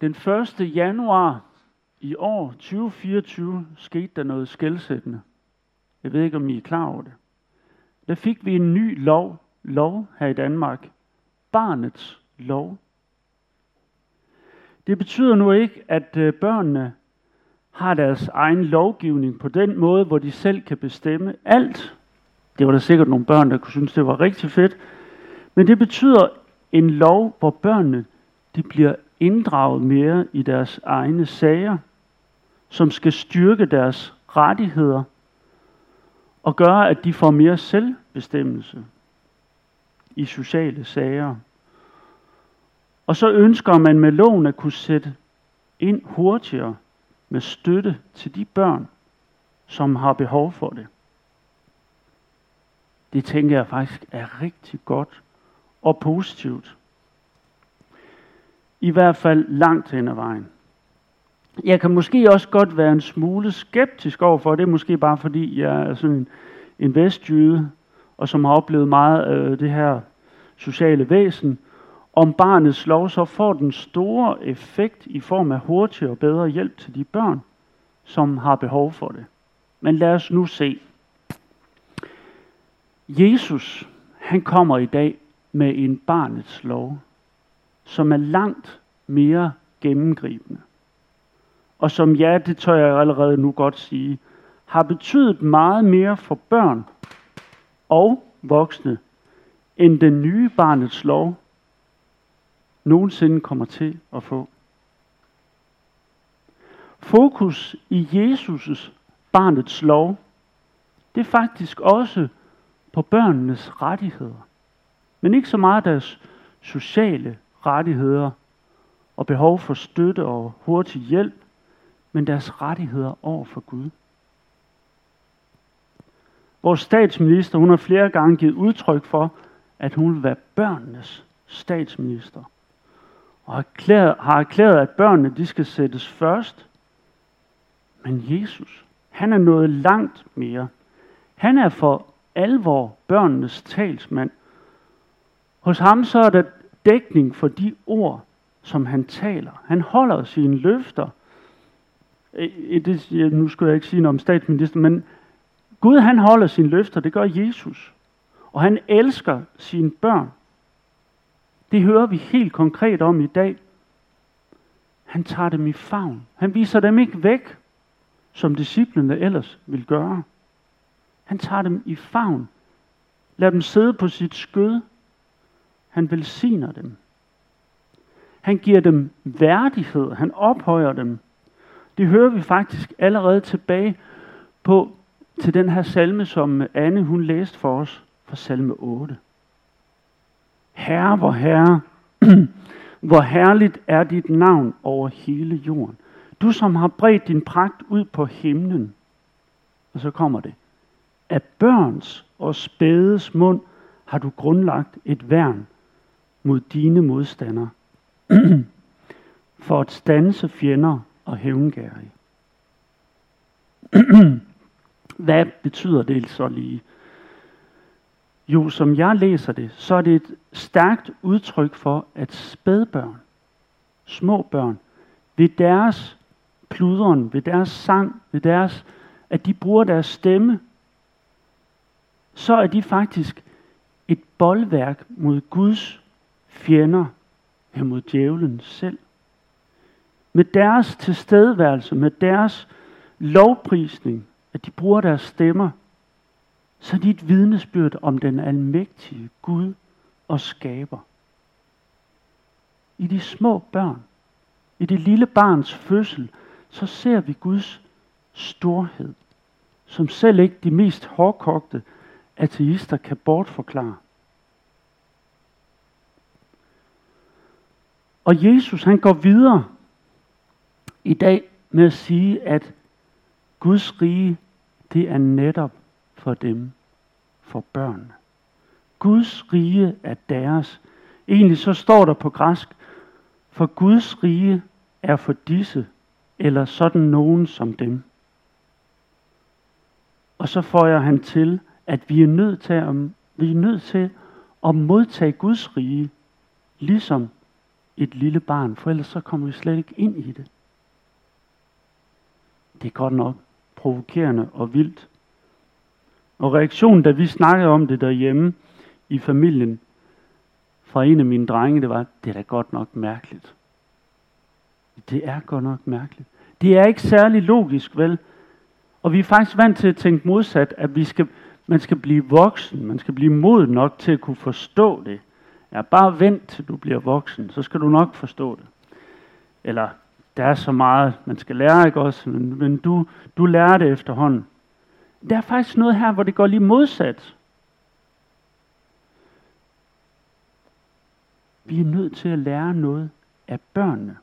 Den 1. januar i år 2024 skete der noget skældsættende. Jeg ved ikke, om I er klar over det. Der fik vi en ny lov, lov her i Danmark. Barnets lov. Det betyder nu ikke, at øh, børnene har deres egen lovgivning på den måde, hvor de selv kan bestemme alt. Det var der sikkert nogle børn, der kunne synes, det var rigtig fedt. Men det betyder en lov, hvor børnene de bliver inddraget mere i deres egne sager, som skal styrke deres rettigheder og gøre, at de får mere selvbestemmelse i sociale sager. Og så ønsker man med loven at kunne sætte ind hurtigere med støtte til de børn, som har behov for det. Det tænker jeg faktisk er rigtig godt og positivt. I hvert fald langt hen ad vejen. Jeg kan måske også godt være en smule skeptisk overfor, det er måske bare fordi, jeg er sådan en, en vestjyde, og som har oplevet meget af det her sociale væsen, om barnets lov så får den store effekt i form af hurtigere og bedre hjælp til de børn, som har behov for det. Men lad os nu se. Jesus, han kommer i dag med en barnets lov, som er langt mere gennemgribende. Og som, ja, det tør jeg allerede nu godt sige, har betydet meget mere for børn og voksne, end den nye barnets lov nogensinde kommer til at få. Fokus i Jesus' barnets lov, det er faktisk også på børnenes rettigheder. Men ikke så meget deres sociale rettigheder og behov for støtte og hurtig hjælp, men deres rettigheder over for Gud. Vores statsminister, hun har flere gange givet udtryk for, at hun vil være børnenes statsminister. Og har erklæret, har erklæret, at børnene de skal sættes først. Men Jesus, han er noget langt mere. Han er for alvor børnenes talsmand. Hos ham så er der dækning for de ord, som han taler. Han holder sine løfter. Øh, øh, det, nu skal jeg ikke sige noget om statsminister, men Gud han holder sine løfter, det gør Jesus. Og han elsker sine børn. Det hører vi helt konkret om i dag. Han tager dem i favn. Han viser dem ikke væk, som disciplene ellers vil gøre. Han tager dem i favn. Lad dem sidde på sit skød. Han velsigner dem. Han giver dem værdighed. Han ophøjer dem. Det hører vi faktisk allerede tilbage på til den her salme, som Anne hun læste for os fra salme 8. Herre, hvor herre, hvor herligt er dit navn over hele jorden. Du som har bredt din pragt ud på himlen. Og så kommer det. Af børns og spædes mund har du grundlagt et værn mod dine modstandere. for at stanse fjender og hævngærige. Hvad betyder det så lige? Jo, som jeg læser det, så er det et stærkt udtryk for, at spædbørn, små børn, ved deres pludren, ved deres sang, ved deres, at de bruger deres stemme, så er de faktisk et boldværk mod Guds fjender, ja mod djævlen selv. Med deres tilstedeværelse, med deres lovprisning, at de bruger deres stemmer, så er de et vidnesbyrd om den almægtige Gud og skaber. I de små børn, i det lille barns fødsel, så ser vi Guds storhed, som selv ikke de mest hårdkogte ateister kan bortforklare. Og Jesus han går videre i dag med at sige, at Guds rige, det er netop for dem, for børn. Guds rige er deres. Egentlig så står der på græsk, for Guds rige er for disse, eller sådan nogen som dem. Og så får jeg han til, at vi er nødt til at, vi er nødt til at modtage Guds rige, ligesom et lille barn, for ellers så kommer vi slet ikke ind i det. Det er godt nok provokerende og vildt. Og reaktionen, da vi snakkede om det derhjemme i familien, fra en af mine drenge, det var, det er da godt nok mærkeligt. Det er godt nok mærkeligt. Det er ikke særlig logisk, vel? Og vi er faktisk vant til at tænke modsat, at vi skal, man skal blive voksen, man skal blive moden nok til at kunne forstå det. Ja, bare vent til du bliver voksen, så skal du nok forstå det. Eller, der er så meget, man skal lære, ikke også? Men, men du, du lærer det efterhånden. Der er faktisk noget her, hvor det går lige modsat. Vi er nødt til at lære noget af børnene.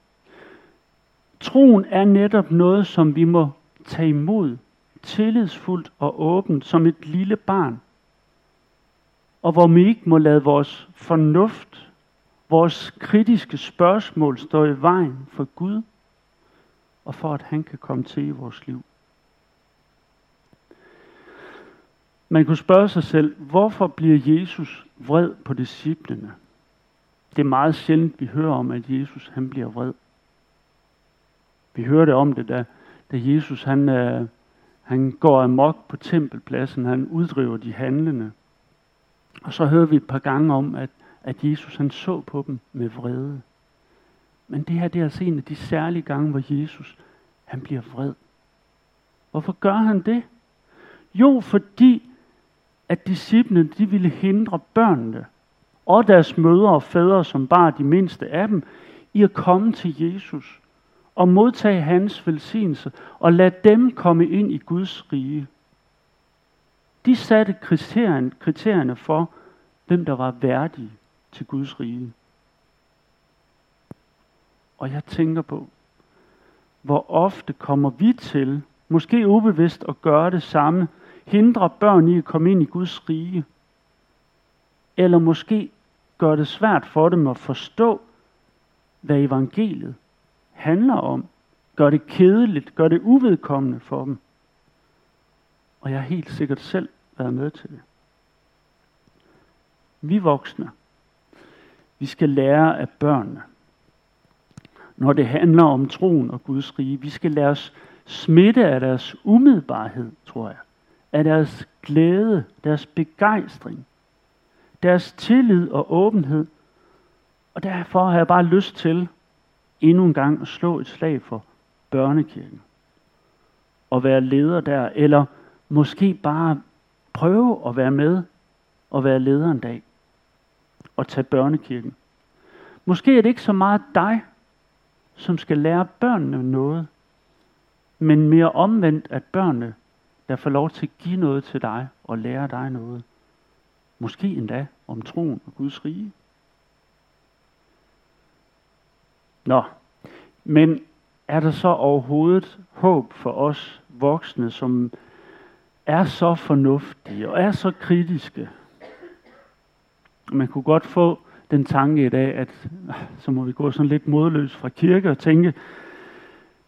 Troen er netop noget, som vi må tage imod tillidsfuldt og åbent som et lille barn. Og hvor vi ikke må lade vores fornuft, vores kritiske spørgsmål stå i vejen for Gud, og for at han kan komme til i vores liv. Man kunne spørge sig selv, hvorfor bliver Jesus vred på disciplene? Det er meget sjældent, vi hører om, at Jesus han bliver vred. Vi hørte om det, da, da Jesus han, øh, han går amok på tempelpladsen, han uddriver de handlende. Og så hører vi et par gange om, at, at Jesus han så på dem med vrede. Men det her det er altså en af de særlige gange, hvor Jesus han bliver vred. Hvorfor gør han det? Jo, fordi at disciplene de ville hindre børnene og deres mødre og fædre, som bare de mindste af dem, i at komme til Jesus og modtage hans velsignelse og lade dem komme ind i Guds rige. De satte kriterierne, kriterierne for, hvem der var værdig til Guds rige. Og jeg tænker på, hvor ofte kommer vi til, måske ubevidst, at gøre det samme, hindre børn i at komme ind i Guds rige, eller måske gør det svært for dem at forstå, hvad evangeliet handler om. Gør det kedeligt, gør det uvedkommende for dem. Og jeg har helt sikkert selv været med til det. Vi voksne, vi skal lære af børnene. Når det handler om troen og Guds rige, vi skal lade os smitte af deres umiddelbarhed, tror jeg. Af deres glæde, deres begejstring, deres tillid og åbenhed. Og derfor har jeg bare lyst til endnu en gang at slå et slag for børnekirken. Og være leder der, eller måske bare prøve at være med og være leder en dag. Og tage børnekirken. Måske er det ikke så meget dig, som skal lære børnene noget, men mere omvendt, at børnene, der får lov til at give noget til dig og lære dig noget. Måske endda om troen og Guds rige. Nå, men er der så overhovedet håb for os voksne, som er så fornuftige og er så kritiske? Man kunne godt få den tanke i dag, at ah, så må vi gå sådan lidt modløs fra kirke og tænke,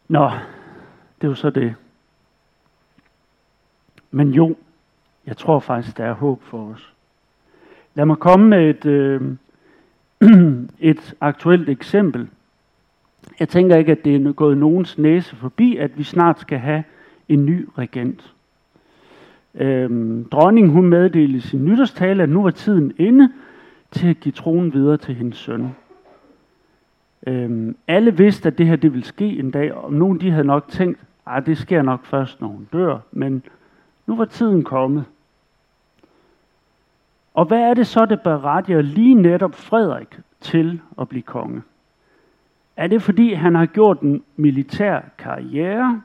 nå, det er jo så det. Men jo, jeg tror faktisk, der er håb for os. Lad mig komme med et, øh, et aktuelt eksempel. Jeg tænker ikke, at det er gået nogens næse forbi, at vi snart skal have en ny regent. Øhm, dronningen hun meddelte i sin nytårstale, at nu var tiden inde til at give tronen videre til hendes søn. Øhm, alle vidste, at det her det ville ske en dag, og nogen de havde nok tænkt, at det sker nok først, når hun dør, men nu var tiden kommet. Og hvad er det så, det berettiger lige netop Frederik til at blive konge? Er det fordi, han har gjort en militær karriere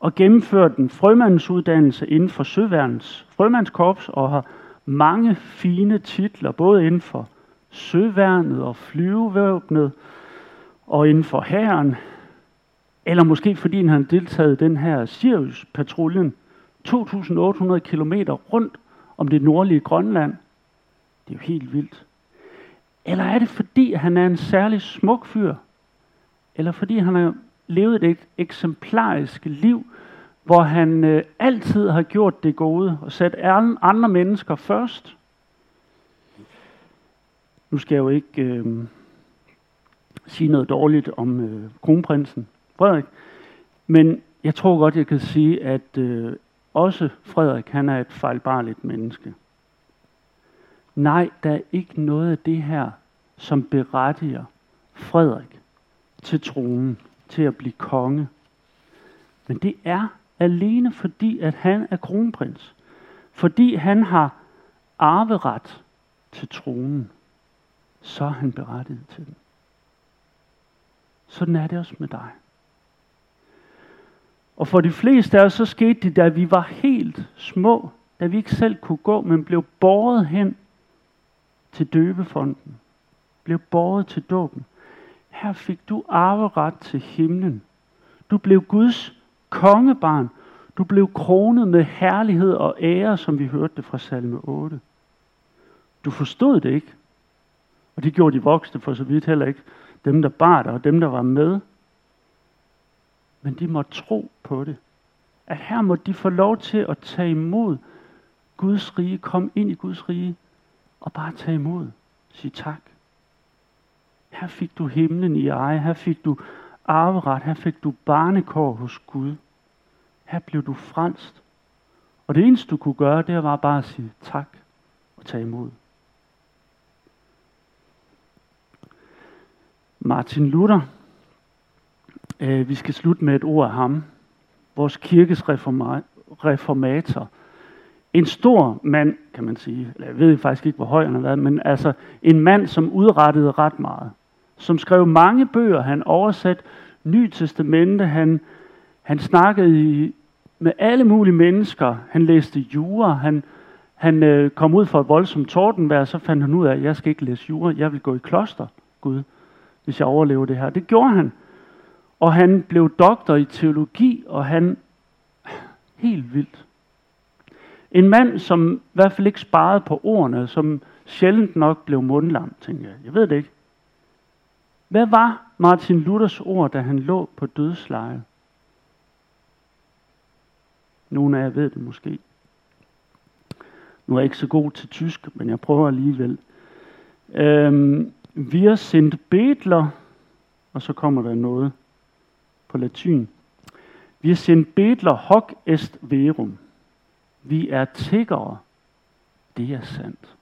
og gennemført en frømandsuddannelse inden for Søværnets frømandskorps og har mange fine titler, både inden for Søværnet og flyvevåbnet og inden for hæren, eller måske fordi han har deltaget i den her Sirius-patruljen 2.800 km rundt om det nordlige Grønland. Det er jo helt vildt. Eller er det fordi, han er en særlig smuk fyr? Eller fordi han er levede et eksemplarisk liv, hvor han øh, altid har gjort det gode og sat andre mennesker først? Nu skal jeg jo ikke øh, sige noget dårligt om øh, kronprinsen Frederik, men jeg tror godt, jeg kan sige, at øh, også Frederik, han er et fejlbarligt menneske. Nej, der er ikke noget af det her, som berettiger Frederik til tronen, til at blive konge. Men det er alene fordi, at han er kronprins. Fordi han har arveret til tronen, så er han berettiget til den. Sådan er det også med dig. Og for de fleste af os, så skete det, da vi var helt små, da vi ikke selv kunne gå, men blev båret hen til døbefonden, blev båret til dåben. Her fik du arveret til himlen. Du blev Guds kongebarn. Du blev kronet med herlighed og ære, som vi hørte det fra salme 8. Du forstod det ikke. Og det gjorde de voksne for så vidt heller ikke. Dem, der bar dig, og dem, der var med. Men de måtte tro på det. At her må de få lov til at tage imod Guds rige, komme ind i Guds rige, og bare tage imod. Sig tak. Her fik du himlen i eje, her fik du arveret, her fik du barnekår hos Gud. Her blev du frelst. Og det eneste du kunne gøre, det var bare at sige tak og tage imod. Martin Luther, øh, vi skal slutte med et ord af ham. Vores kirkes reformator. En stor mand, kan man sige. Eller jeg ved faktisk ikke, hvor høj han har været, men altså en mand, som udrettede ret meget. Som skrev mange bøger. Han oversatte Ny Testamente. Han, han snakkede i, med alle mulige mennesker. Han læste jura. Han, han øh, kom ud for et voldsomt tordenvejr, så fandt han ud af, at jeg skal ikke læse jura. Jeg vil gå i kloster, Gud, hvis jeg overlever det her. Det gjorde han. Og han blev doktor i teologi, og han... Helt vildt. En mand, som i hvert fald ikke sparede på ordene, som sjældent nok blev mundlam, tænker jeg. Jeg ved det ikke. Hvad var Martin Luthers ord, da han lå på dødsleje? Nogle af jer ved det måske. Nu er jeg ikke så god til tysk, men jeg prøver alligevel. Øhm, wir sind Betler, og så kommer der noget på latin. Wir sind Betler hoc est verum. Vi er tiggere. Det er sandt.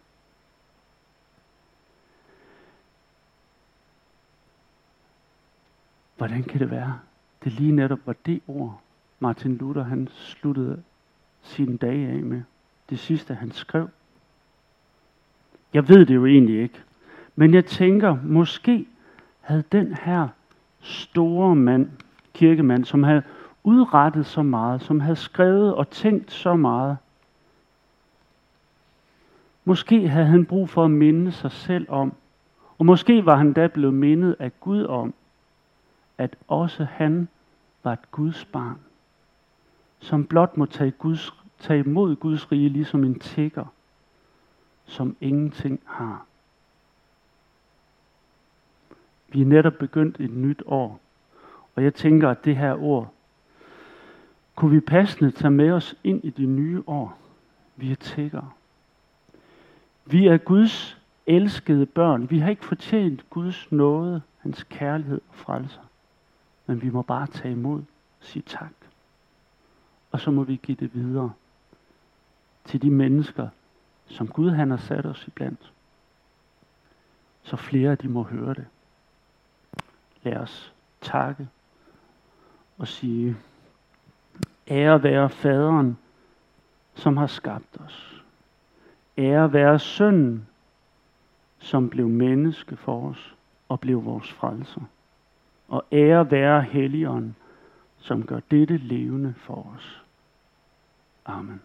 Hvordan kan det være? Det lige netop var det ord, Martin Luther han sluttede sine dage af med. Det sidste han skrev. Jeg ved det jo egentlig ikke. Men jeg tænker, måske havde den her store mand, kirkemand, som havde udrettet så meget, som havde skrevet og tænkt så meget. Måske havde han brug for at minde sig selv om, og måske var han da blevet mindet af Gud om, at også han var et Guds barn, som blot må tage, Guds, tage imod Guds rige ligesom en tigger, som ingenting har. Vi er netop begyndt et nyt år, og jeg tænker, at det her ord kunne vi passende tage med os ind i det nye år. Vi er tiggere. Vi er Guds elskede børn. Vi har ikke fortjent Guds nåde, hans kærlighed og frelser. Men vi må bare tage imod, sige tak. Og så må vi give det videre til de mennesker, som Gud han har sat os iblandt. Så flere af de må høre det. Lad os takke og sige, Ære være faderen, som har skabt os. Ære være sønnen, som blev menneske for os og blev vores frelser. Og ære være helligånden, som gør dette levende for os. Amen.